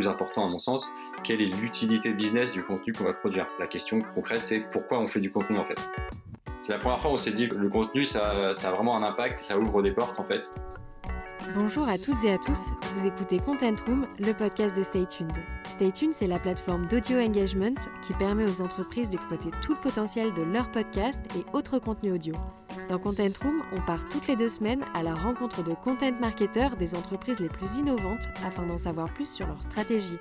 plus important à mon sens, quelle est l'utilité business du contenu qu'on va produire La question concrète, c'est pourquoi on fait du contenu en fait C'est la première fois où on s'est dit que le contenu, ça, ça a vraiment un impact, ça ouvre des portes en fait. Bonjour à toutes et à tous, vous écoutez Content Room, le podcast de Stay Tuned. Stay Tuned, c'est la plateforme d'audio engagement qui permet aux entreprises d'exploiter tout le potentiel de leurs podcasts et autres contenus audio. Dans Content Room, on part toutes les deux semaines à la rencontre de content marketeurs des entreprises les plus innovantes afin d'en savoir plus sur leur stratégie.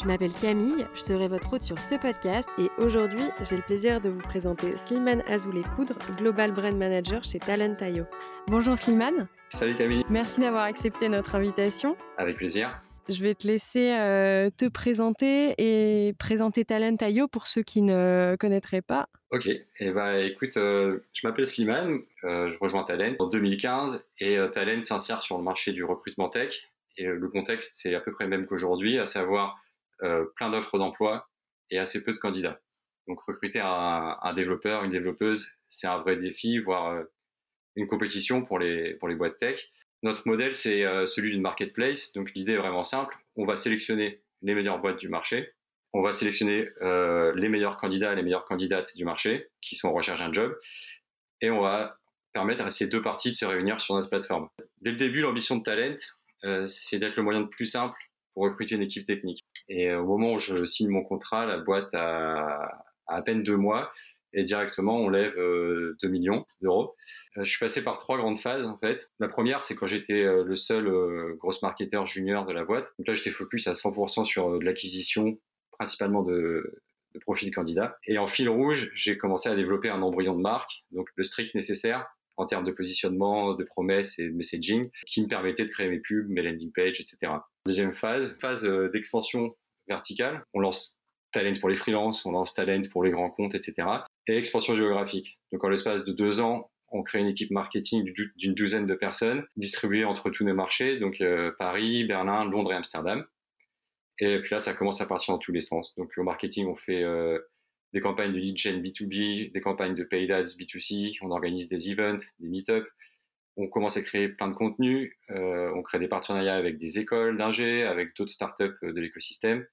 Je m'appelle Camille, je serai votre hôte sur ce podcast et aujourd'hui, j'ai le plaisir de vous présenter Slimane Azoulay-Coudre, Global Brand Manager chez Talent.io. Bonjour Slimane. Salut Camille. Merci d'avoir accepté notre invitation. Avec plaisir. Je vais te laisser euh, te présenter et présenter Talent.io pour ceux qui ne connaîtraient pas. Ok, eh ben, écoute, euh, je m'appelle Slimane, euh, je rejoins Talent en 2015 et Talent s'insère sur le marché du recrutement tech. Et le contexte, c'est à peu près le même qu'aujourd'hui, à savoir euh, plein d'offres d'emploi et assez peu de candidats. Donc recruter un, développeur, une développeuse, c'est un vrai défi, voire euh, une compétition pour les, pour les boîtes tech. Notre modèle, c'est euh, celui d'une marketplace. Donc l'idée est vraiment simple. On va sélectionner les meilleures boîtes du marché. On va sélectionner euh, les meilleurs candidats, les meilleures candidates du marché qui sont en recherche d'un job. Et on va permettre à ces deux parties de se réunir sur notre plateforme. Dès le début, l'ambition de Talent, euh, c'est d'être le moyen de plus simple pour recruter une équipe technique. Et euh, au moment où je signe mon contrat, la boîte a, à peine deux mois et directement on lève 2 euh, millions d'euros. Je suis passé par trois grandes phases en fait. La première, c'est quand j'étais le seul gros marketeur junior de la boîte. Donc là, j'étais focus à 100% sur l'acquisition, principalement de, de profils candidats. Et en fil rouge, j'ai commencé à développer un embryon de marque, donc le strict nécessaire en termes de positionnement, de promesses et de messaging, qui me permettait de créer mes pubs, mes landing pages, etc. Deuxième phase, phase euh, d'expansion verticale. On lance Talent pour les freelances, on lance Talent pour les grands comptes, etc. Et expansion géographique. Donc en l'espace de deux ans, on crée une équipe marketing d'une douzaine de personnes distribuées entre tous nos marchés, donc euh, Paris, Berlin, Londres et Amsterdam. Et puis là, ça commence à partir dans tous les sens. Donc au marketing, on fait euh, des campagnes de lead gen B2B, des campagnes de paid ads B2C, on organise des events, des meet-ups, on commence à créer plein de contenus, euh, on crée des partenariats avec des écoles d'ingé, avec d'autres startups euh, de l'écosystème,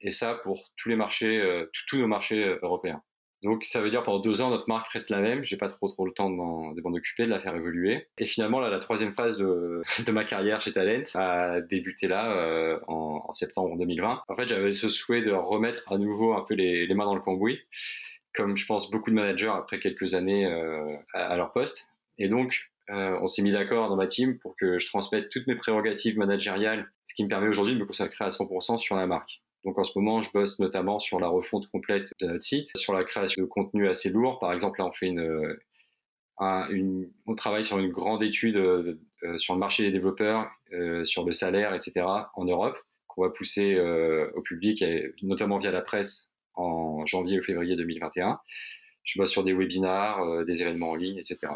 et ça pour tous les marchés, euh, tous nos marchés euh, européens. Donc ça veut dire pendant deux ans notre marque reste la même. J'ai pas trop trop le temps de m'en occuper, de la faire évoluer. Et finalement là, la troisième phase de, ma carrière chez Talent a débuté là euh, en, septembre 2020. En fait, j'avais ce souhait de remettre à nouveau un peu les, les, mains dans le cambouis, comme je pense beaucoup de managers après quelques années euh, à, à, leur poste. Et donc euh, on s'est mis d'accord dans ma team pour que je transmette toutes mes prérogatives managériales, ce qui me permet aujourd'hui de me consacrer à 100% sur la marque. Donc en ce moment, je bosse notamment sur la refonte complète de notre site, sur la création de contenu assez lourd. Par exemple, là, on fait une, une on travaille sur une grande étude euh, sur le marché des développeurs, euh, sur le salaire, etc. en Europe, qu'on va pousser euh, au public, notamment via la presse, en janvier ou février 2021. Je bosse sur des webinars, euh, des événements en ligne, etc.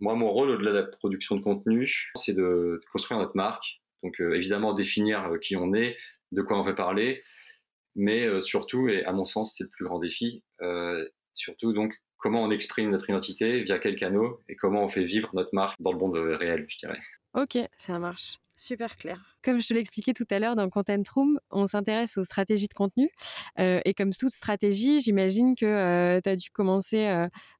Moi, mon rôle au-delà de la production de contenu, c'est de, construire notre marque. Donc euh, évidemment définir qui on est, de quoi on veut parler, mais euh, surtout, et à mon sens c'est le plus grand défi, euh, surtout donc comment on exprime notre identité, via quel canot, et comment on fait vivre notre marque dans le monde réel, je dirais. Ok, ça marche. Super clair. Comme je te l'ai expliqué tout à l'heure dans Content Room, on s'intéresse aux stratégies de contenu. Euh, et comme toute stratégie, j'imagine que euh, tu as dû commencer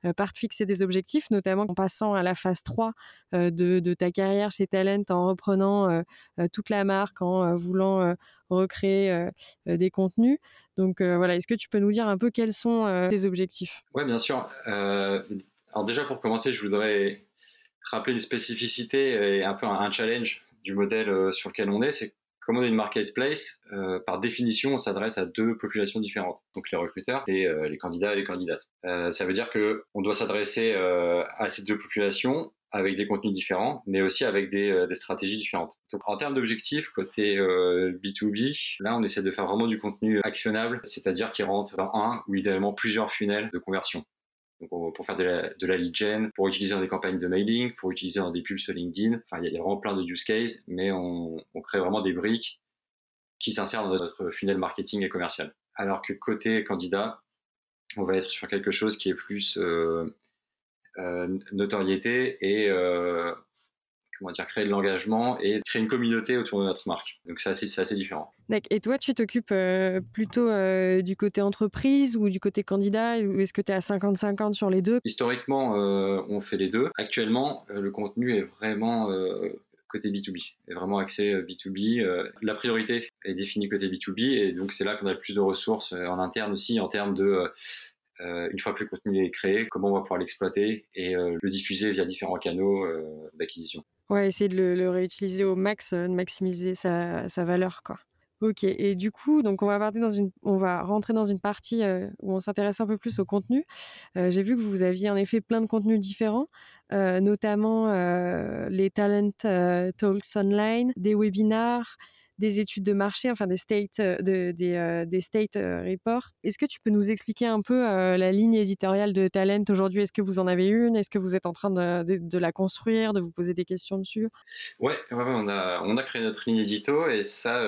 euh, par te fixer des objectifs, notamment en passant à la phase 3 euh, de, de, ta carrière chez Talent, en reprenant euh, euh, toute la marque, en voulant recréer des contenus. Donc voilà, est-ce que tu peux nous dire un peu quels sont tes objectifs? Oui, bien sûr. alors déjà, pour commencer, je voudrais rappeler une spécificité et un peu un challenge du modèle euh, sur lequel on est, c'est comme on est une marketplace, euh, par définition, on s'adresse à deux populations différentes, donc les recruteurs et euh, les candidats et les candidates. Euh, ça veut dire que on doit s'adresser euh, à ces deux populations avec des contenus différents, mais aussi avec des, euh, des stratégies différentes. Donc en termes d'objectifs, côté B2B, là on essaie de faire vraiment du contenu actionnable, c'est-à-dire qui rentre dans un ou idéalement plusieurs funnels de conversion. Pour faire de la, lead gen, pour utiliser dans des campagnes de mailing, pour utiliser dans des pubs sur LinkedIn. Enfin, il y, a vraiment plein de use cases, mais on, on crée vraiment des briques qui s'insèrent dans notre funnel marketing et commercial. Alors que côté candidat, on va être sur quelque chose qui est plus euh, euh, notoriété et euh, comment dire, créer de l'engagement et créer une communauté autour de notre marque. Donc c'est assez, assez différent. Et toi, tu t'occupes euh, plutôt euh, du côté entreprise ou du côté candidat Ou est-ce que tu es à 50-50 sur les deux? Historiquement, euh, on fait les deux. Actuellement, le contenu est vraiment côté B2B, est vraiment axé B2B. la priorité est définie côté B2B et donc c'est là qu'on a le plus de ressources en interne aussi en termes de une fois que le contenu est créé, comment on va pouvoir l'exploiter et le diffuser via différents canaux d'acquisition. Ouais, essayer de le, réutiliser au max, de maximiser sa, valeur, quoi. Ok, et du coup, donc on va, dans une, rentrer dans une partie où on s'intéresse un peu plus au contenu. J'ai vu que vous aviez en effet plein de contenus différents, notamment les Talent Talks Online, des webinars, des études de marché, enfin des state, euh, de, des, euh, des state euh, reports. Est-ce que tu peux nous expliquer un peu la ligne éditoriale de Talent aujourd'hui? Est-ce que vous en avez une? Est-ce que vous êtes en train de, de, la construire, de vous poser des questions dessus? Ouais, ouais, on, a, on a créé notre ligne édito et ça,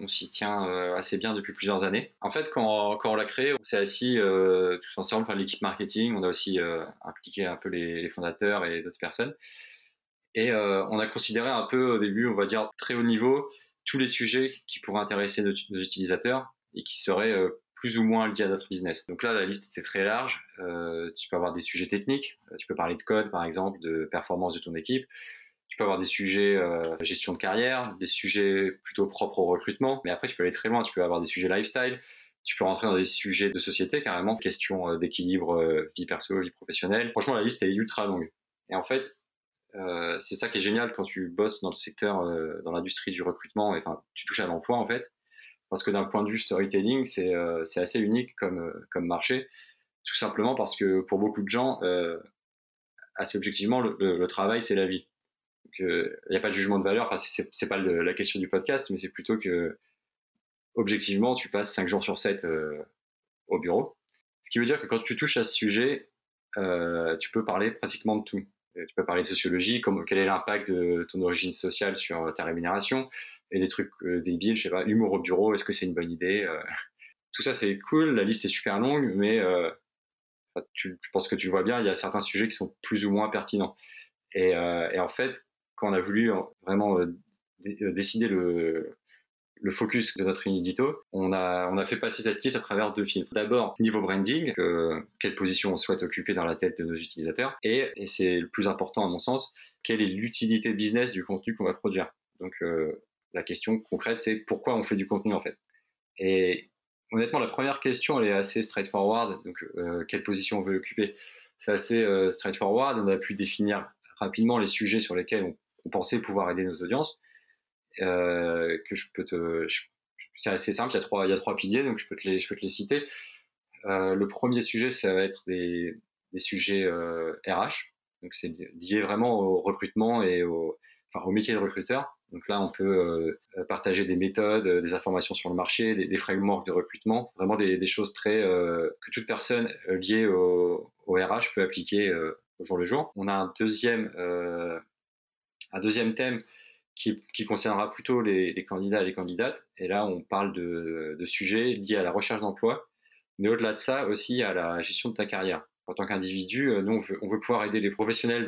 on s'y tient assez bien depuis plusieurs années. En fait, quand, quand on l'a créé, on s'est assis tous ensemble, enfin, l'équipe marketing, on a aussi impliqué un peu les, les fondateurs et d'autres personnes. Et on a considéré un peu au début, on va dire, très haut niveau, tous les sujets qui pourraient intéresser nos, utilisateurs et qui seraient euh, plus ou moins liés à notre business. Donc là, la liste était très large. Euh, tu peux avoir des sujets techniques, euh, tu peux parler de code par exemple, de performance de ton équipe. Tu peux avoir des sujets gestion de carrière, des sujets plutôt propres au recrutement. Mais après, tu peux aller très loin. Tu peux avoir des sujets lifestyle. Tu peux rentrer dans des sujets de société carrément, question d'équilibre vie perso, vie professionnelle. Franchement, la liste est ultra longue. Et en fait, euh, c'est ça qui est génial quand tu bosses dans le secteur, euh, dans l'industrie du recrutement, enfin, tu touches à l'emploi en fait, parce que d'un point de vue storytelling, c'est euh, assez unique comme, marché, tout simplement parce que pour beaucoup de gens, assez objectivement, le, travail c'est la vie. Il n'y a pas de jugement de valeur, enfin, c'est pas la question du podcast, mais c'est plutôt que, objectivement, tu passes 5 jours sur 7 au bureau. Ce qui veut dire que quand tu touches à ce sujet, tu peux parler pratiquement de tout. Euh, tu peux parler de sociologie, comme, quel est l'impact de ton origine sociale sur ta rémunération, et des trucs euh, débiles, je sais pas, humour au bureau, est-ce que c'est une bonne idée euh? Tout ça, c'est cool, la liste est super longue, mais tu, je pense que tu vois bien, il y a certains sujets qui sont plus ou moins pertinents. Et, et en fait, quand on a voulu vraiment décider le, le focus de notre édito, on a, on a fait passer cette liste à travers deux filtres. D'abord, niveau branding, quelle position on souhaite occuper dans la tête de nos utilisateurs, et, c'est le plus important à mon sens, quelle est l'utilité business du contenu qu'on va produire. Donc euh, la question concrète, c'est pourquoi on fait du contenu en fait. Et honnêtement, la première question, elle est assez straightforward. Donc, euh, quelle position on veut occuper? C'est assez euh, straightforward. On a pu définir rapidement les sujets sur lesquels on pensait pouvoir aider nos audiences. Euh, que je peux te. C'est assez simple, il y, a trois, il y a trois piliers, donc je peux te les, je peux te les citer. Euh, le premier sujet, ça va être des, des sujets euh, RH. Donc c'est lié vraiment au recrutement et au, enfin, au métier de recruteur. Donc là, on peut euh, partager des méthodes, des informations sur le marché, des, des frameworks de recrutement, vraiment des, des choses très que toute personne liée au, au, RH peut appliquer au jour le jour. On a un deuxième, un deuxième thème qui, concernera plutôt les, candidats et les candidates. Et là, on parle de, sujets liés à la recherche d'emploi, mais au-delà de ça, aussi à la gestion de ta carrière. En tant qu'individu, euh, nous, on veut, pouvoir aider les professionnels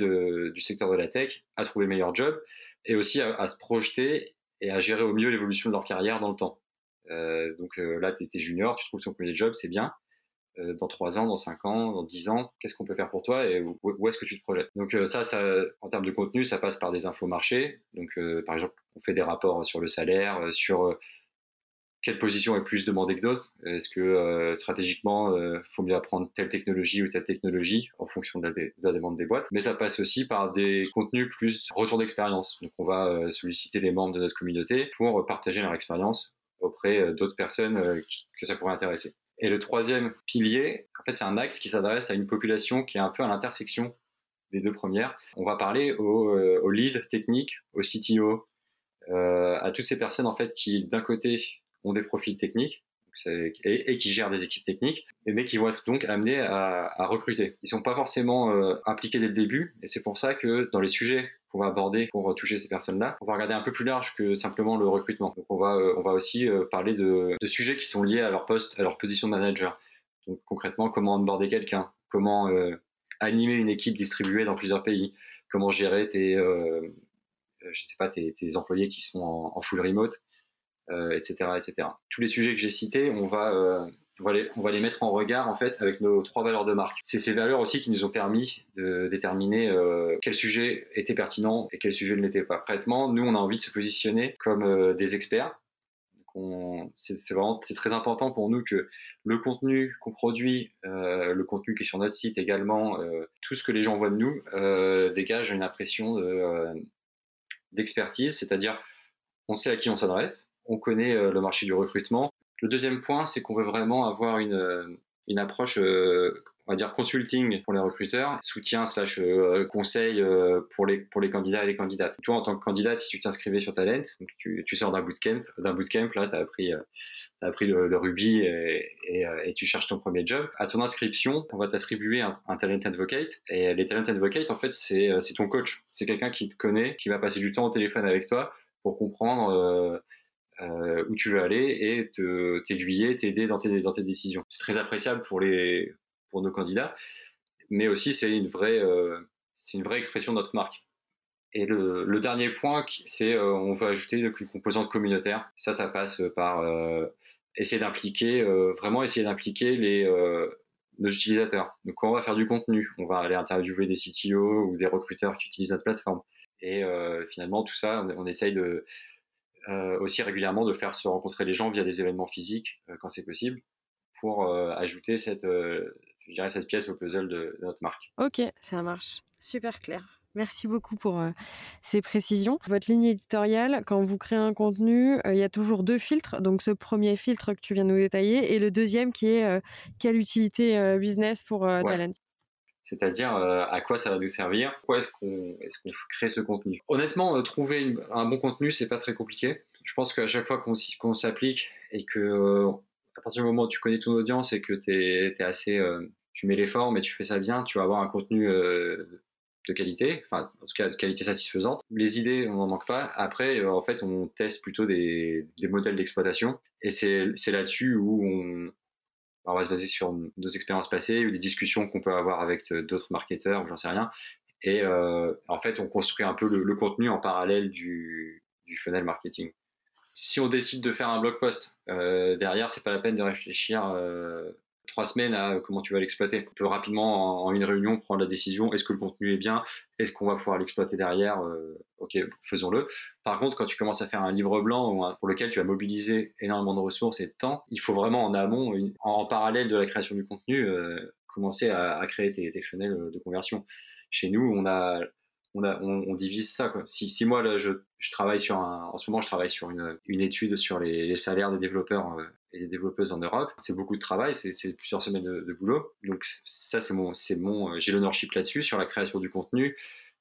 du secteur de la tech à trouver le meilleur job et aussi à, se projeter et à gérer au mieux l'évolution de leur carrière dans le temps. Euh, donc euh, là, tu étais junior, tu trouves ton premier job, c'est bien. Euh, dans 3 ans, dans 5 ans, dans 10 ans, qu'est-ce qu'on peut faire pour toi et où, est-ce que tu te projettes? Donc euh, ça, ça, en termes de contenu, ça passe par des infos marchés. Donc euh, par exemple, on fait des rapports sur le salaire, sur quelle position est plus demandée que d'autres. Est-ce que stratégiquement, il faut mieux apprendre telle technologie ou telle technologie en fonction de la, demande des boîtes. Mais ça passe aussi par des contenus plus retour d'expérience. Donc on va solliciter les membres de notre communauté pour partager leur expérience auprès d'autres personnes que ça pourrait intéresser. Et le troisième pilier, en fait, c'est un axe qui s'adresse à une population qui est un peu à l'intersection des deux premières. On va parler aux, euh, leads techniques, aux CTO, euh, à toutes ces personnes en fait qui, d'un côté, ont des profils techniques et, qui gèrent des équipes techniques, mais qui vont être donc amenés à, recruter. Ils sont pas forcément euh, impliqués dès le début, et c'est pour ça que dans les sujets qu'on va aborder pour toucher ces personnes-là, on va regarder un peu plus large que simplement le recrutement. On va, euh, on va aussi euh, parler de, de, sujets qui sont liés à leur poste, à leur position de manager. Donc concrètement, comment onboarder quelqu'un, comment animer une équipe distribuée dans plusieurs pays, comment gérer tes, je ne sais pas, tes, employés qui sont en, full remote, etc., etc. Tous les sujets que j'ai cités, on va on va, les, on va les mettre en regard en fait avec nos trois valeurs de marque. C'est ces valeurs aussi qui nous ont permis de déterminer euh, quel sujet était pertinent et quel sujet ne l'était pas. Prêtement, nous on a envie de se positionner comme euh, des experts. C'est vraiment c'est très important pour nous que le contenu qu'on produit, euh, le contenu qui est sur notre site également, euh, tout ce que les gens voient de nous euh, dégage une impression d'expertise, c'est-à-dire on sait à qui on s'adresse, on connaît le marché du recrutement, le deuxième point, c'est qu'on veut vraiment avoir une, euh, une approche, euh, on va dire consulting pour les recruteurs, soutien slash euh, conseil pour les pour les candidats et les candidates. Toi, en tant que candidate, si tu t'inscrivais sur Talent, tu, sors d'un bootcamp, d'un bootcamp, là, tu as appris, as appris le, Ruby et, tu cherches ton premier job. À ton inscription, on va t'attribuer un, Talent Advocate. Et les Talent Advocate, en fait, c'est ton coach. C'est quelqu'un qui te connaît, qui va passer du temps au téléphone avec toi pour comprendre euh, où tu veux aller et t'aiguiller, t'aider dans tes, dans tes décisions. C'est très appréciable pour, les, pour nos candidats, mais aussi c'est une, vraie, euh, c'est une vraie expression de notre marque. Et le, dernier point, c'est euh, on veut ajouter une composante communautaire. Ça, ça passe par euh, essayer d'impliquer, vraiment essayer d'impliquer les nos utilisateurs. Donc quand on va faire du contenu, on va aller interviewer des CTO ou des recruteurs qui utilisent notre plateforme. Et finalement, tout ça, on, essaye de, aussi régulièrement de faire se rencontrer les gens via des événements physiques euh, quand c'est possible pour euh, ajouter cette, je dirais, cette pièce au puzzle de, notre marque. Ok, ça marche. Super clair. Merci beaucoup pour ces précisions. Votre ligne éditoriale, quand vous créez un contenu, il y a toujours deux filtres. Donc ce premier filtre que tu viens de nous détailler et le deuxième qui est quelle utilité business pour Talent. C'est-à-dire à quoi ça va nous servir, pourquoi est-ce qu'on crée ce contenu. Honnêtement, trouver un bon contenu, c'est pas très compliqué. Je pense qu'à chaque fois qu'on s'applique et que à partir du moment où tu connais ton audience et que tu es, assez, tu mets l'effort, mais tu fais ça bien, tu vas avoir un contenu de qualité, enfin en tout cas de qualité satisfaisante. Les idées, on n'en manque pas. Après, en fait, on teste plutôt des modèles d'exploitation et c'est là-dessus où on, on va se baser sur nos expériences passées des discussions qu'on peut avoir avec euh, d'autres marketeurs j'en sais rien. Et euh, en fait, on construit un peu le, contenu en parallèle du, du, funnel marketing. Si on décide de faire un blog post, euh, derrière, c'est pas la peine de réfléchir euh, trois semaines à comment tu vas l'exploiter. On peut rapidement, en, une réunion, prendre la décision est-ce que le contenu est bien Est-ce qu'on va pouvoir l'exploiter derrière euh, Ok, faisons-le. Par contre, quand tu commences à faire un livre blanc pour lequel tu as mobilisé énormément de ressources et de temps, il faut vraiment en amont, en, parallèle de la création du contenu, euh, commencer à, créer tes, tes fenêtres de conversion. Chez nous, on divise ça. Quoi. Si, moi, là, je, travaille sur un, en ce moment, je travaille sur une, étude sur les, salaires des développeurs euh, et développeuses en Europe. C'est beaucoup de travail, c'est plusieurs semaines de, boulot. Donc ça, c'est mon, c'est mon, euh, j'ai l'ownership là-dessus sur la création du contenu,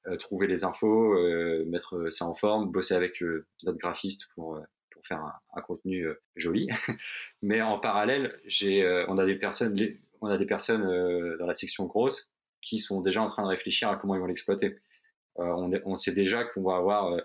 euh, trouver les infos, euh, mettre ça en forme, bosser avec notre graphiste pour pour faire un, contenu joli. Mais en parallèle, j'ai, on a des personnes, on a des personnes dans la section grosse qui sont déjà en train de réfléchir à comment ils vont l'exploiter. on, sait déjà qu'on va avoir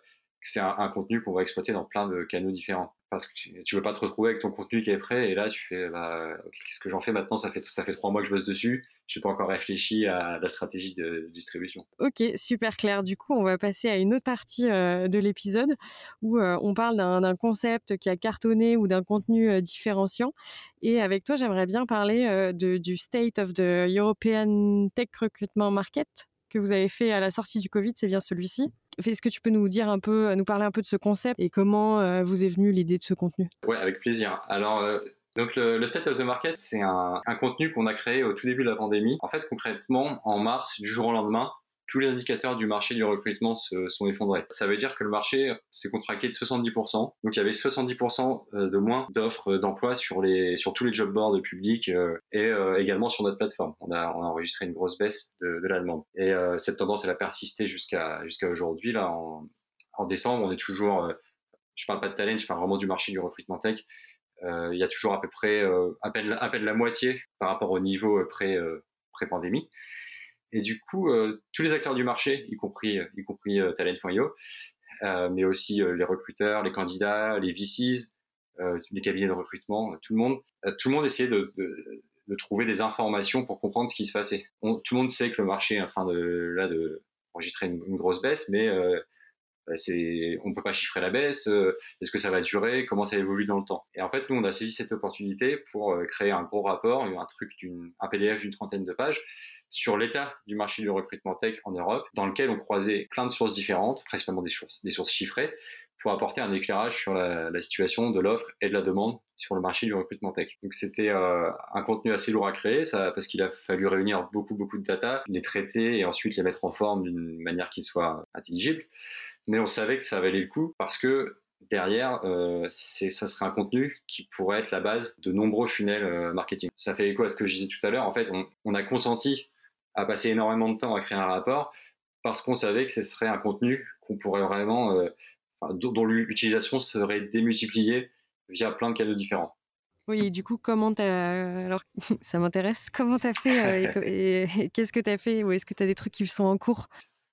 c'est un, un, contenu qu'on va exploiter dans plein de canaux différents parce que tu veux pas te retrouver avec ton contenu qui est prêt et là tu fais bah, qu'est-ce que j'en fais maintenant? Ça fait ça fait trois mois que je bosse dessus j'ai pas encore réfléchi à la stratégie de distribution. Ok super clair. Du coup on va passer à une autre partie euh, de l'épisode où euh, on parle d'un concept qui a cartonné ou d'un contenu euh, différenciant. Et avec toi j'aimerais bien parler de, du state of the European Tech Recruitment Market que vous avez fait à la sortie du Covid c'est bien celui-ci? Est-ce que tu peux nous dire un peu, nous parler un peu de ce concept et comment euh, vous est venue l'idée de ce contenu? Ouais, avec plaisir. Alors, euh, donc le, set of the market, c'est un, un, contenu qu'on a créé au tout début de la pandémie. En fait, concrètement, en mars, du jour au lendemain, tous les indicateurs du marché du recrutement se sont effondrés. Ça veut dire que le marché s'est contracté de 70%. Donc il y avait 70% euh, de moins d'offres d'emploi sur les sur tous les job boards publics euh, et euh, également sur notre plateforme. On a, on a enregistré une grosse baisse de, de la demande. Et cette tendance elle a persisté jusqu'à jusqu'à aujourd'hui là en, en décembre, on est toujours je parle pas de talent, je parle vraiment du marché du recrutement tech. il y a toujours à peu près à peine à peine la moitié par rapport au niveau pré pré pandémie. Et du coup, euh, tous les acteurs du marché, y compris, y compris euh, Talent.io, euh, mais aussi les recruteurs, les candidats, les VCs, les cabinets de recrutement, tout le monde, tout le monde essayait de, de, de, trouver des informations pour comprendre ce qui se passait. tout le monde sait que le marché est en train de là de enregistrer une, grosse baisse, mais c'est, on peut pas chiffrer la baisse. Est-ce que ça va durer Comment ça évolue dans le temps Et en fait, nous, on a saisi cette opportunité pour créer un gros rapport, un truc d'une, un PDF d'une trentaine de pages sur l'état du marché du recrutement tech en Europe, dans lequel on croisait plein de sources différentes, principalement des sources, des sources chiffrées, pour apporter un éclairage sur la, situation de l'offre et de la demande sur le marché du recrutement tech. Donc c'était euh, un contenu assez lourd à créer, parce qu'il a fallu réunir beaucoup beaucoup de data, les traiter et ensuite les mettre en forme d'une manière qui soit intelligible. Mais on savait que ça valait le coup parce que derrière, euh, ça serait un contenu qui pourrait être la base de nombreux funnels euh, marketing. Ça fait écho à ce que je disais tout à l'heure. En fait, on, on a consenti à passer énormément de temps à créer un rapport parce qu'on savait que ce serait un contenu qu'on pourrait vraiment euh, dont l'utilisation serait démultipliée via plein de canaux différents. Oui, du coup, comment t'as. Alors, ça m'intéresse. Comment t'as fait euh, et, qu'est-ce que t'as fait Ou est-ce que t'as des trucs qui sont en cours?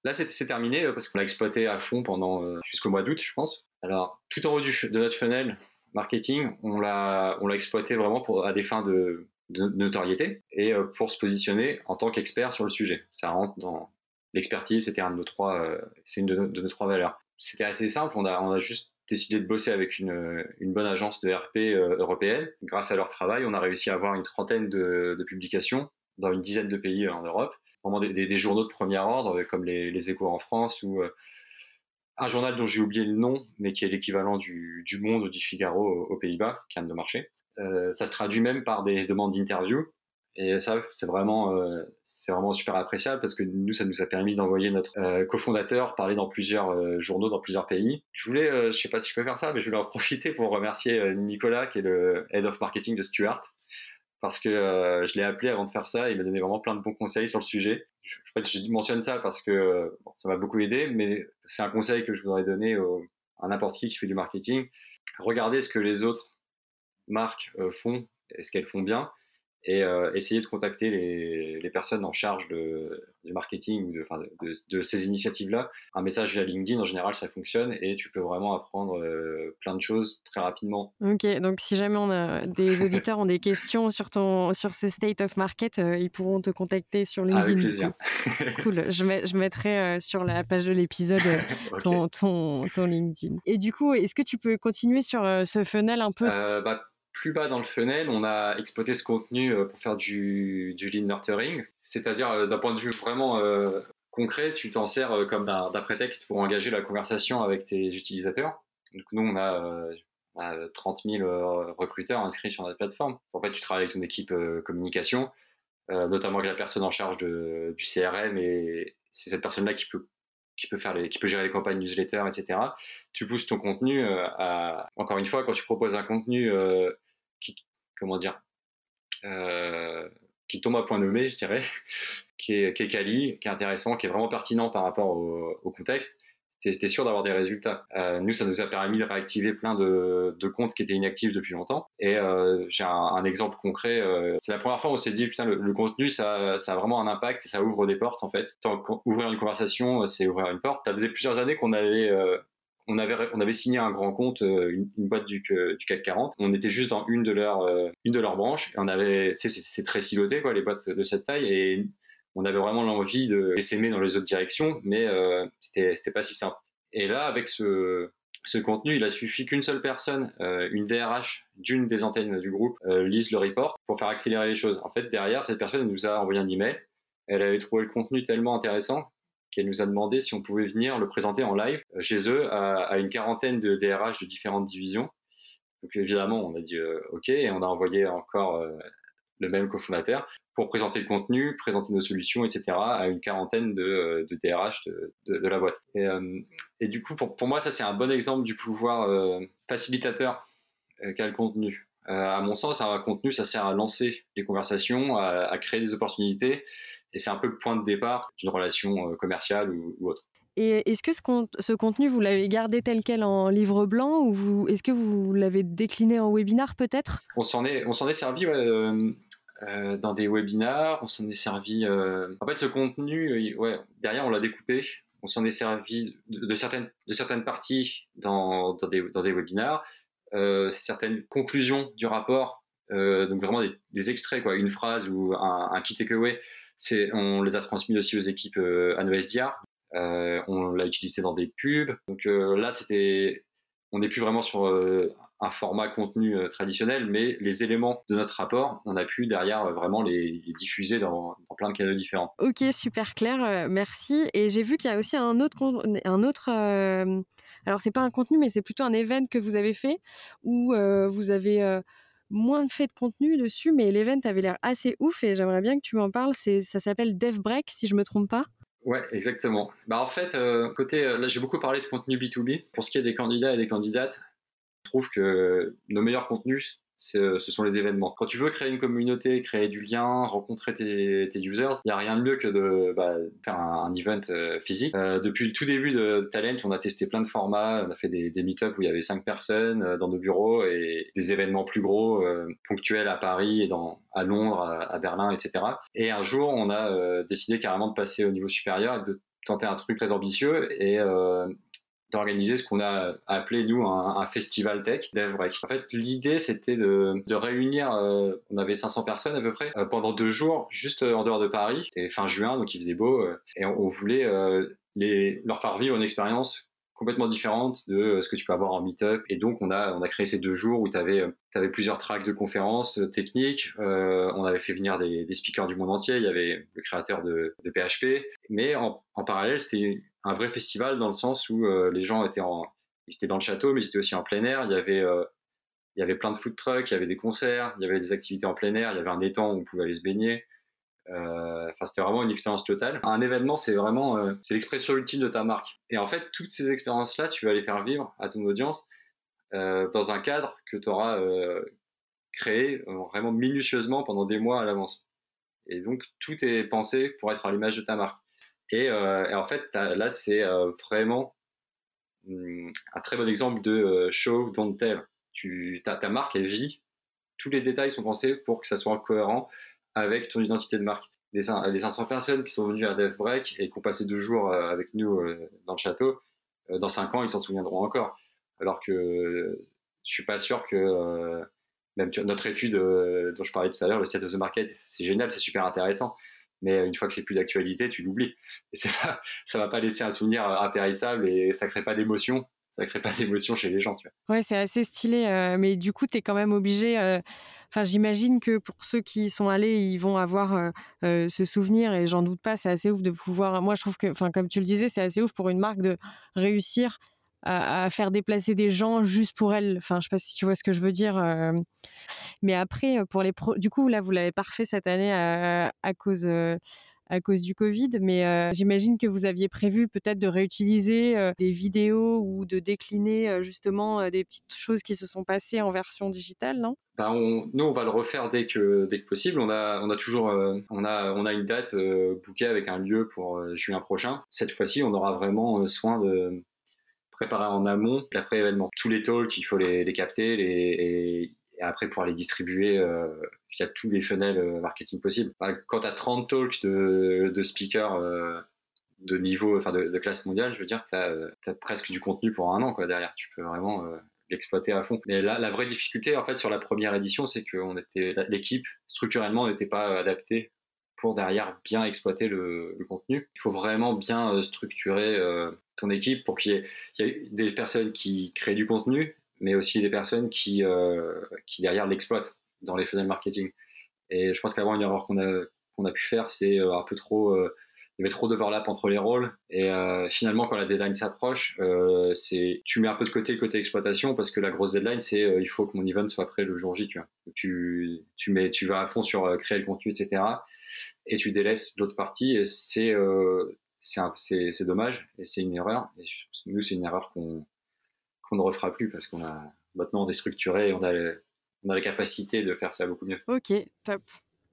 Là, c'est terminé euh, parce qu'on l'a exploité à fond pendant euh, jusqu'au mois d'août, je pense. Alors, tout en haut de notre funnel marketing, on l'a exploité vraiment pour, à des fins de, notoriété et pour se positionner en tant qu'expert sur le sujet. Ça rentre dans l'expertise, c'était un de nos trois, c'est une de nos trois valeurs c'était assez simple. On a, on a juste décidé de bosser avec une, une bonne agence de RP euh, européenne. Grâce à leur travail, on a réussi à avoir une trentaine de publications dans une dizaine de pays en Europe. Vraiment des, journaux de premier ordre, comme les, les Échos en France ou euh, un journal dont j'ai oublié le nom, mais qui est l'équivalent du, Monde ou du Figaro aux, Pays-Bas, qui a de marché. Euh, ça se traduit même par des demandes d'interview et ça, c'est vraiment, euh, vraiment super appréciable parce que nous, ça nous a permis d'envoyer notre euh, cofondateur parler dans plusieurs euh, journaux, dans plusieurs pays. Je voulais, je sais pas si je peux faire ça, mais je voulais en profiter pour remercier Nicolas, qui est le head of marketing de Stuart, parce que je l'ai appelé avant de faire ça. Il m'a donné vraiment plein de bons conseils sur le sujet. Je, mentionne ça parce que ça m'a beaucoup aidé, mais c'est un conseil que je voudrais donner à n'importe qui qui fait du marketing. Regardez ce que les autres marques font et ce qu'elles font bien et euh, essayer de contacter les, les, personnes en charge de, du marketing ou de, de, de, ces initiatives-là. Un message via LinkedIn, en général, ça fonctionne et tu peux vraiment apprendre euh, plein de choses très rapidement. Ok, donc si jamais on a des auditeurs ont des questions sur, ton, sur ce state of market, euh, ils pourront te contacter sur LinkedIn. Avec plaisir. cool, je mettrai sur la page de l'épisode ton, ton, ton, LinkedIn. Et du coup, est-ce que tu peux continuer sur ce funnel un peu? Bah, plus bas dans le funnel, on a exploité ce contenu euh, pour faire du, lean nurturing, c'est-à-dire euh, d'un point de vue vraiment euh, concret, tu t'en sers comme d'un prétexte pour engager la conversation avec tes utilisateurs. Donc nous, on a, 30 000 recruteurs inscrits sur notre plateforme. En fait, tu travailles avec ton équipe communication, notamment avec la personne en charge du CRM, et c'est cette personne-là qui peut qui peut faire les, qui peut gérer les campagnes newsletter, etc. Tu pousses ton contenu à, encore une fois, quand tu proposes un contenu qui, comment dire, euh, qui tombe à point nommé, je dirais, qui est, qui quali, qui est intéressant, qui est vraiment pertinent par rapport au, contexte, tu sûr d'avoir des résultats. Euh, nous, ça nous a permis de réactiver plein de, comptes qui étaient inactifs depuis longtemps. Et euh, j'ai un, exemple concret. C'est la première fois où on s'est dit, putain, le, contenu, ça, a vraiment un impact et ça ouvre des portes, en fait. Tant ouvrir une conversation, c'est ouvrir une porte. Ça faisait plusieurs années qu'on avait on avait, on avait signé un grand compte, euh, une, boîte du, du, CAC 40. On était juste dans une de leurs, euh, une de leurs branches. Et on avait, c'est très siloté, quoi, les boîtes de cette taille. Et on avait vraiment l'envie de s'aimer dans les autres directions, mais euh, c'était pas si simple. Et là, avec ce, ce contenu, il a suffi qu'une seule personne, euh, une DRH d'une des antennes du groupe, euh, lise le report pour faire accélérer les choses. En fait, derrière, cette personne nous a envoyé un email. Elle avait trouvé le contenu tellement intéressant qu'elle nous a demandé si on pouvait venir le présenter en live euh, chez eux à, une quarantaine de DRH de différentes divisions. Donc évidemment, on a dit euh, OK et on a envoyé encore euh, le même cofondateur pour présenter le contenu, présenter nos solutions, etc. à une quarantaine de, DRH de, la boîte. Et, du coup, pour, moi, ça c'est un bon exemple du pouvoir facilitateur qu'a le contenu. à mon sens, un contenu, ça sert à lancer les conversations, à créer des opportunités et c'est un peu le point de départ d'une relation euh, commerciale ou, ou autre. Et est-ce que ce, ce, contenu, vous l'avez gardé tel quel en livre blanc ou est-ce que vous l'avez décliné en webinar peut-être? On s'en est, est servi ouais, euh, euh, dans des webinars, on s'en est servi. Euh... En fait, ce contenu, ouais, derrière, on l'a découpé. On s'en est servi de, de, certaines, de certaines parties dans, dans, des, dans des webinars, certaines conclusions du rapport, donc vraiment des, des, extraits, quoi, une phrase ou un, un key takeaway on les a transmis aussi aux équipes euh, à SDR. on l'a utilisé dans des pubs. Donc là, c'était, on n'est plus vraiment sur un format contenu traditionnel, mais les éléments de notre rapport, on a pu derrière vraiment les, diffuser dans, plein de canaux différents. Ok, super clair, merci. Et j'ai vu qu'il y a aussi un autre, un autre alors c'est pas un contenu, mais c'est plutôt un événement que vous avez fait où vous avez moins fait de contenu dessus, mais l'event avait l'air assez ouf et j'aimerais bien que tu m'en parles. C'est, ça s'appelle DevBreak, si je me trompe pas. Ouais, exactement. Bah en fait, côté, là j'ai beaucoup parlé de contenu B2B. Pour ce qui est des candidats et des candidates, je trouve que nos meilleurs contenus, ce sont les événements. Quand tu veux créer une communauté, créer du lien, rencontrer tes, users, il n'y a rien de mieux que de bah, faire un, event euh, physique. Euh, depuis le tout début de Talent, on a testé plein de formats. On a fait des, des meet-ups où il y avait cinq personnes euh, dans nos bureaux et des événements plus gros, ponctuels à Paris et à Londres, à, Berlin, etc. Et un jour, on a décidé carrément de passer au niveau supérieur et de tenter un truc très ambitieux et d'organiser ce qu'on a appelé nous un, festival tech DevBreak. En fait, l'idée c'était de, réunir, euh, on avait 500 personnes à peu près euh, pendant deux jours juste euh, en dehors de Paris. C'était fin juin, donc il faisait beau et on, voulait leur faire vivre une expérience complètement différente de ce que tu peux avoir en meet-up. Et donc, on a, on a créé ces deux jours où tu avais, avais, plusieurs tracks de conférences techniques. on avait fait venir des, speakers du monde entier. Il y avait le créateur de, PHP. Mais en, parallèle, c'était un vrai festival dans le sens où euh, les gens étaient en, ils étaient dans le château, mais ils étaient aussi en plein air. Il y avait, euh, il y avait plein de food trucks, il y avait des concerts, il y avait des activités en plein air, il y avait un étang où on pouvait aller se baigner. Euh, enfin, c'était vraiment une expérience totale. Un événement, c'est vraiment, c'est l'expression ultime de ta marque. Et en fait, toutes ces expériences-là, tu vas les faire vivre à ton audience dans un cadre que tu auras créé vraiment minutieusement pendant des mois à l'avance. Et donc, tout est pensé pour être à l'image de ta marque. Euh, et, en fait, là, c'est euh, vraiment hmm, un très bon exemple de euh, show, don't tell. Tu, ta marque, elle vit. Tous les détails sont pensés pour que ça soit cohérent avec ton identité de marque. Les, les 500 personnes qui sont venues à DevBreak et qui ont passé deux jours avec nous dans le château, dans cinq ans, ils s'en souviendront encore. Alors que je suis pas sûr que même notre étude dont je parlais tout à l'heure, le State of the Market, c'est génial, c'est super intéressant mais une fois que c'est plus d'actualité, tu l'oublies. C'est pas, ça va pas laisser un souvenir impérissable et ça crée pas d'émotion. Ça crée pas d'émotion chez les gens, tu vois. Ouais, c'est assez stylé, euh, mais du coup, tu es quand même obligé. Euh, enfin, j'imagine que pour ceux qui y sont allés, ils vont avoir euh, ce souvenir et j'en doute pas. C'est assez ouf de pouvoir. Moi, je trouve que, enfin, comme tu le disais, c'est assez ouf pour une marque de réussir à, faire déplacer des gens juste pour elle. Enfin, je sais pas si tu vois ce que je veux dire. Mais après, pour les du coup, là, vous l'avez parfait cette année à, cause à cause du Covid, mais euh, j'imagine que vous aviez prévu peut-être de réutiliser des vidéos ou de décliner justement des petites choses qui se sont passées en version digitale, non? Ben Nous, on va le refaire dès que, dès que possible. On a, on a toujours on a, on a une date bookée avec un lieu pour juin prochain. Cette fois-ci, on aura vraiment soin de, préparer en amont l'après-événement. Tous les talks, il faut les, capter et, après pouvoir les distribuer euh, via tous les funnels euh, marketing possibles. quand tu as 30 talks de, speakers euh, de niveau, enfin de, classe mondiale, je veux dire, tu as, presque du contenu pour un an derrière. Tu peux vraiment l'exploiter à fond. Mais là, la vraie difficulté, en fait, sur la première édition, c'est que l'équipe, structurellement, n'était pas adaptée pour derrière bien exploiter le, contenu. Il faut vraiment bien structurer ton équipe pour qu'il y, ait des personnes qui créent du contenu, mais aussi des personnes qui, euh, qui derrière l'exploitent dans les funnels marketing. Et je pense qu'avant, une erreur qu'on a, qu'on a pu faire, c'est euh, un peu trop. Euh, il y avait trop d'overlap entre les rôles. Et finalement, quand la deadline s'approche, c'est tu mets un peu de côté le côté exploitation parce que la grosse deadline, c'est il faut que mon event soit prêt le jour J. Tu, vois. tu, tu, mets, tu vas à fond sur créer le contenu, etc. Et tu délaisses l'autre partie. Et c'est c'est dommage et c'est une erreur. Nous, c'est une erreur qu'on ne refera plus parce qu'on a maintenant déstructuré et on a, on a la capacité de faire ça beaucoup mieux. Ok, top.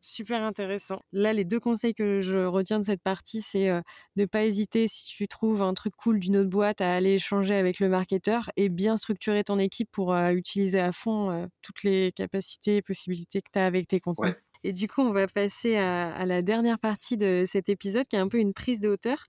Super intéressant. Là, les deux conseils que je retiens de cette partie, c'est euh, de ne pas hésiter si tu trouves un truc cool d'une autre boîte à aller échanger avec le marketeur et bien structurer ton équipe pour euh, utiliser à fond euh, toutes les capacités et possibilités que tu as avec tes contenus. Et du coup, on va passer à, la dernière partie de cet épisode qui est un peu une prise de hauteur,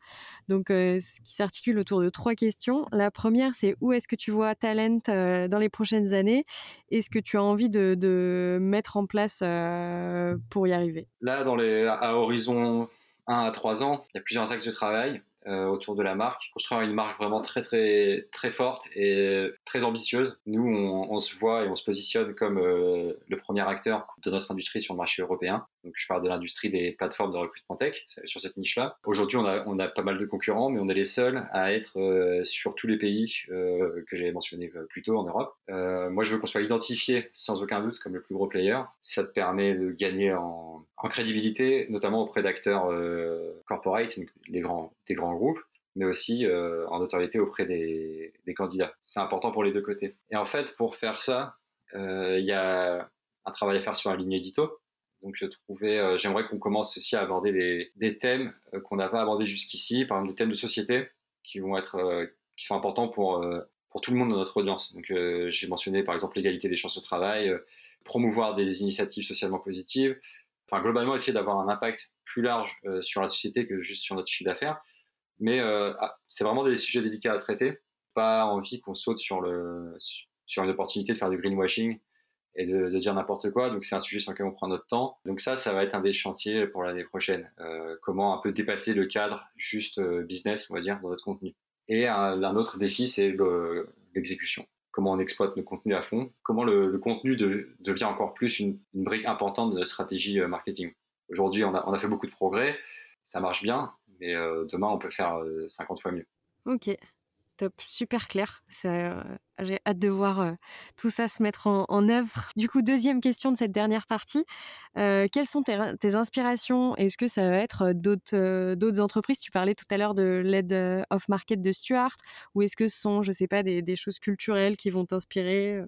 donc euh, qui s'articule autour de trois questions. La première, c'est où est-ce que tu vois Talent euh, dans les prochaines années? Et ce que tu as envie de, mettre en place euh, pour y arriver? Là, dans les, à horizon 1 à 3 ans, il y a plusieurs axes de travail. Euh, autour de la marque, construire une marque vraiment très très très forte et très ambitieuse. Nous, on, se voit et on se positionne comme euh, le premier acteur de notre industrie sur le marché européen. Donc, je parle de l'industrie des plateformes de recrutement tech sur cette niche-là. Aujourd'hui, on a, on a pas mal de concurrents, mais on est les seuls à être euh, sur tous les pays que j'avais mentionné plus tôt en Europe. moi, je veux qu'on soit identifié sans aucun doute comme le plus gros player. Ça te permet de gagner en, en crédibilité, notamment auprès d'acteurs corporate, les grands, des grands groupe, mais aussi euh, en notoriété auprès des, candidats. C'est important pour les deux côtés. Et en fait, pour faire ça, euh, il y a un travail à faire sur la ligne édito. Donc, euh, j'aimerais qu'on commence aussi à aborder des, thèmes qu'on n'a pas abordés jusqu'ici, par exemple des thèmes de société qui vont être, qui sont importants pour pour tout le monde dans notre audience. Donc, j'ai mentionné par exemple l'égalité des chances au travail, promouvoir des initiatives socialement positives, enfin globalement essayer d'avoir un impact plus large sur la société que juste sur notre chiffre d'affaires. Mais euh, ah, c'est vraiment des sujets délicats à traiter. Pas envie qu'on saute sur, le, sur une opportunité de faire du greenwashing et de, dire n'importe quoi. Donc c'est un sujet sur lequel on prend notre temps. Donc ça, ça va être un des chantiers pour l'année prochaine. Euh, comment un peu dépasser le cadre juste euh, business, on va dire, dans notre contenu. Et un, autre défi, c'est l'exécution. Comment on exploite nos contenus à fond. Comment le, contenu devient encore plus une, brique importante de notre stratégie marketing. Aujourd'hui, on a, on a fait beaucoup de progrès. Ça marche bien, et euh, demain, on peut faire 50 euh, fois mieux. Ok, super clair. Euh, j'ai hâte de voir tout ça se mettre en, œuvre. Du coup, deuxième question de cette dernière partie. quelles sont tes, inspirations? Est-ce que ça va être d'autres entreprises? Tu parlais tout à l'heure de l'aide off-market de Stuart. Ou est-ce que ce sont, je ne sais pas, des, choses culturelles qui vont t'inspirer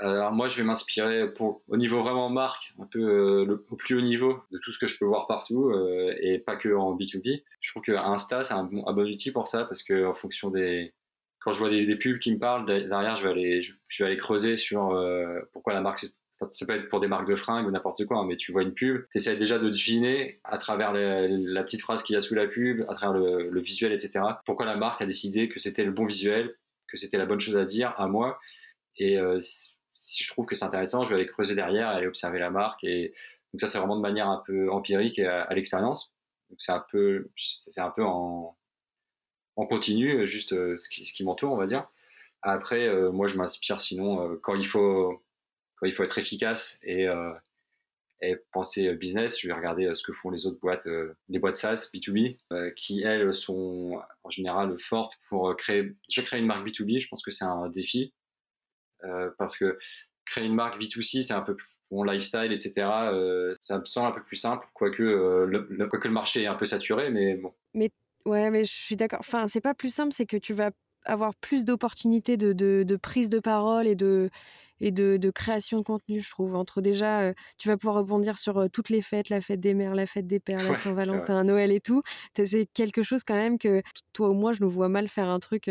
alors moi, je vais m'inspirer au niveau vraiment marque, un peu euh, au plus haut niveau de tout ce que je peux voir partout euh, et pas que en B2B. Je trouve que Insta c'est un bon, un bon outil pour ça parce que en fonction des je vois des, pubs qui me parlent derrière, je vais aller creuser sur euh, pourquoi la marque ça peut être pour des marques de fringues ou n'importe quoi, hein, mais tu vois une pub, tu essaies déjà de deviner à travers la petite phrase qu'il y a sous la pub, à travers le, visuel, etc. Pourquoi la marque a décidé que c'était le bon visuel, que c'était la bonne chose à dire à moi. Et si je trouve que c'est intéressant, je vais aller creuser derrière, aller observer la marque. Et donc ça, c'est vraiment de manière un peu empirique et à, l'expérience. Donc c'est un peu, c'est un peu en, en continu, juste euh, ce qui, m'entoure, on va dire. Après, euh, moi, je m'inspire sinon euh, quand il faut, quand il faut être efficace et, et penser business, je vais regarder ce que font les autres boîtes, les boîtes SaaS B2B, qui elles sont en général fortes pour créer. Déjà créer une marque B2B, je pense que c'est un défi euh, parce que créer une marque B2C, c'est un peu plus bon lifestyle, etc. Euh, ça me semble un peu plus simple, quoique, euh, le, le, marché est un peu saturé, mais bon. Ouais, mais je suis d'accord. Enfin, c'est pas plus simple, c'est que tu vas avoir plus d'opportunités de, de, de, prise de parole et de et de, de, création de contenu, je trouve. Entre déjà, tu vas pouvoir rebondir sur toutes les fêtes, la fête des mères, la fête des pères, la Saint-Valentin, Noël et tout. C'est quelque chose quand même que toi ou moi, je nous vois mal faire un truc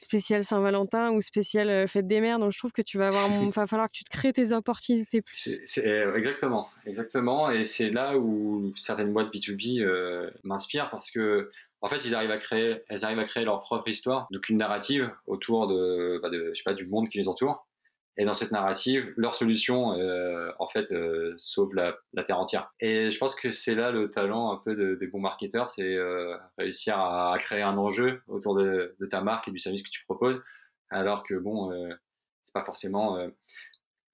spécial Saint-Valentin ou spécial euh, fête des mères. Donc je trouve que tu vas avoir, va falloir que tu te crées tes opportunités plus. Euh, exactement, exactement. Et c'est là où certaines boîtes B2B euh, m'inspirent parce que en fait, ils arrivent à créer, elles arrivent à créer leur propre histoire, donc une narrative autour de, bah de je sais pas, du monde qui les entoure. Et dans cette narrative, leur solution, euh, en fait, euh, sauve la, la, terre entière. Et je pense que c'est là le talent un peu de, des bons marketeurs, c'est euh, réussir à, à, créer un enjeu autour de, de, ta marque et du service que tu proposes, alors que bon, euh, c'est pas forcément euh,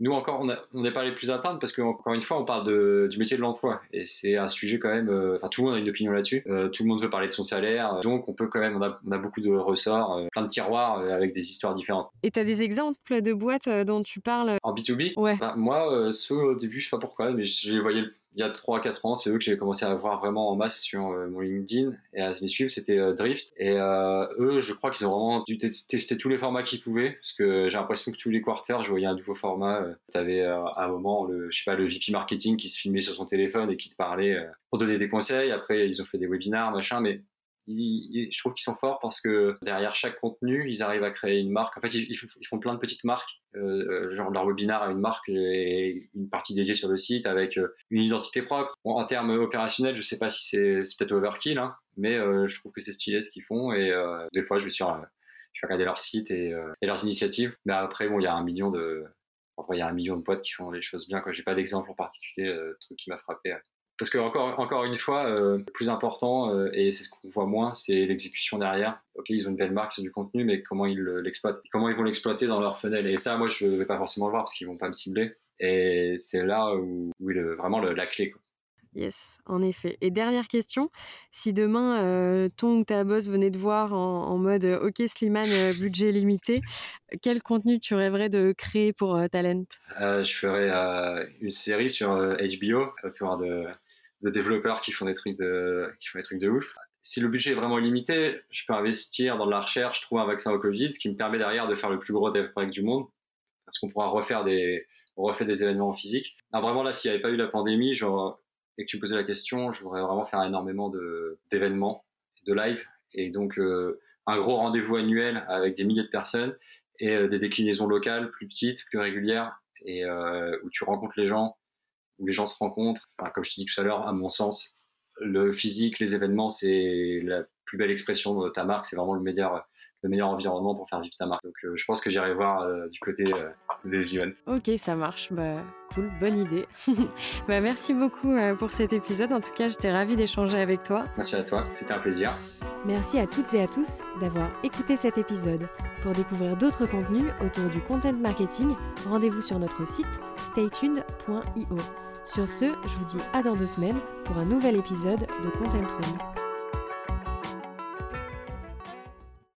nous encore, on n'est pas les plus à plaindre parce qu'encore une fois, on parle de, du métier de l'emploi et c'est un sujet quand même. Euh, enfin, tout le monde a une opinion là-dessus. Euh, tout le monde veut parler de son salaire, donc on peut quand même. On a, on a beaucoup de ressorts, euh, plein de tiroirs avec des histoires différentes. Et tu as des exemples de boîtes dont tu parles? En B2B Ouais. Bah, moi, ceux au début, je sais pas pourquoi, mais j'ai voyé il y a 3-4 ans, c'est eux que j'ai commencé à voir vraiment en masse sur euh, mon LinkedIn et à les suivre, c'était euh, Drift. Et euh, eux, je crois qu'ils ont vraiment dû tester tous les formats qu'ils pouvaient, parce que j'ai l'impression que tous les quarters, je voyais un nouveau format. tu avais à un moment, le, je sais pas, le VP marketing qui se filmait sur son téléphone et qui te parlait pour donner des conseils. Après, ils ont fait des webinars, machin, mais je trouve qu'ils sont forts parce que derrière chaque contenu, ils arrivent à créer une marque. En fait, ils, font plein de petites marques. Euh, genre leur webinar a une marque et une partie dédiée sur le site avec euh, une identité propre. en termes opérationnels, je sais pas si c'est peut-être overkill, hein, mais euh, je trouve que c'est stylé ce qu'ils font. Et euh, des fois, je vais sur, je vais regarder leur site et, et, leurs initiatives. Mais après, bon, il y a un million de, enfin, il y a un million de boîtes qui font les choses bien. Quand j'ai pas d'exemple en particulier, truc qui m'a frappé. Parce que encore, encore une fois, euh, le plus important, euh, et c'est ce qu'on voit moins, c'est l'exécution derrière. Ok, ils ont une belle marque, c'est du contenu, mais comment ils l'exploitent Comment ils vont l'exploiter dans leur funnel Et ça, moi, je ne vais pas forcément le voir parce qu'ils vont pas me cibler. Et c'est là où, où est vraiment la clé. Quoi. Yes, en effet. Et dernière question, si demain euh, ton ou ta boss venait de voir en, mode euh, OK Slimane, euh, budget limité, quel contenu tu rêverais de créer pour Talent? Je ferais une série sur HBO autour de, de, développeurs qui font, des trucs de, qui font des trucs de ouf. Si le budget est vraiment limité, je peux investir dans de la recherche, trouver un vaccin au Covid, ce qui me permet derrière de faire le plus gros dev project du monde, parce qu'on pourra refaire des, on des événements physiques. vraiment là, s'il n'y avait pas eu la pandémie, et que tu posais la question, je voudrais vraiment faire énormément d'événements, de, live, et donc euh, un gros rendez-vous annuel avec des milliers de personnes et euh, des déclinaisons locales plus petites, plus régulières, et euh, où tu rencontres les gens, où les gens se rencontrent. comme je te dis tout à l'heure, à mon sens, le physique, les événements, c'est la plus belle expression de ta marque, c'est vraiment le meilleur le meilleur environnement pour faire vivre ta marque. Donc euh, je pense que j'irai voir euh, du côté euh, des events. Ok, ça marche. Bah, cool, bonne idée. bah, merci beaucoup pour cet épisode. En tout cas, j'étais ravie d'échanger avec toi. Merci à toi, c'était un plaisir. Merci à toutes et à tous d'avoir écouté cet épisode. Pour découvrir d'autres contenus autour du content marketing, rendez-vous sur notre site staytuned.io. Sur ce, je vous dis à dans deux semaines pour un nouvel épisode de Content Room.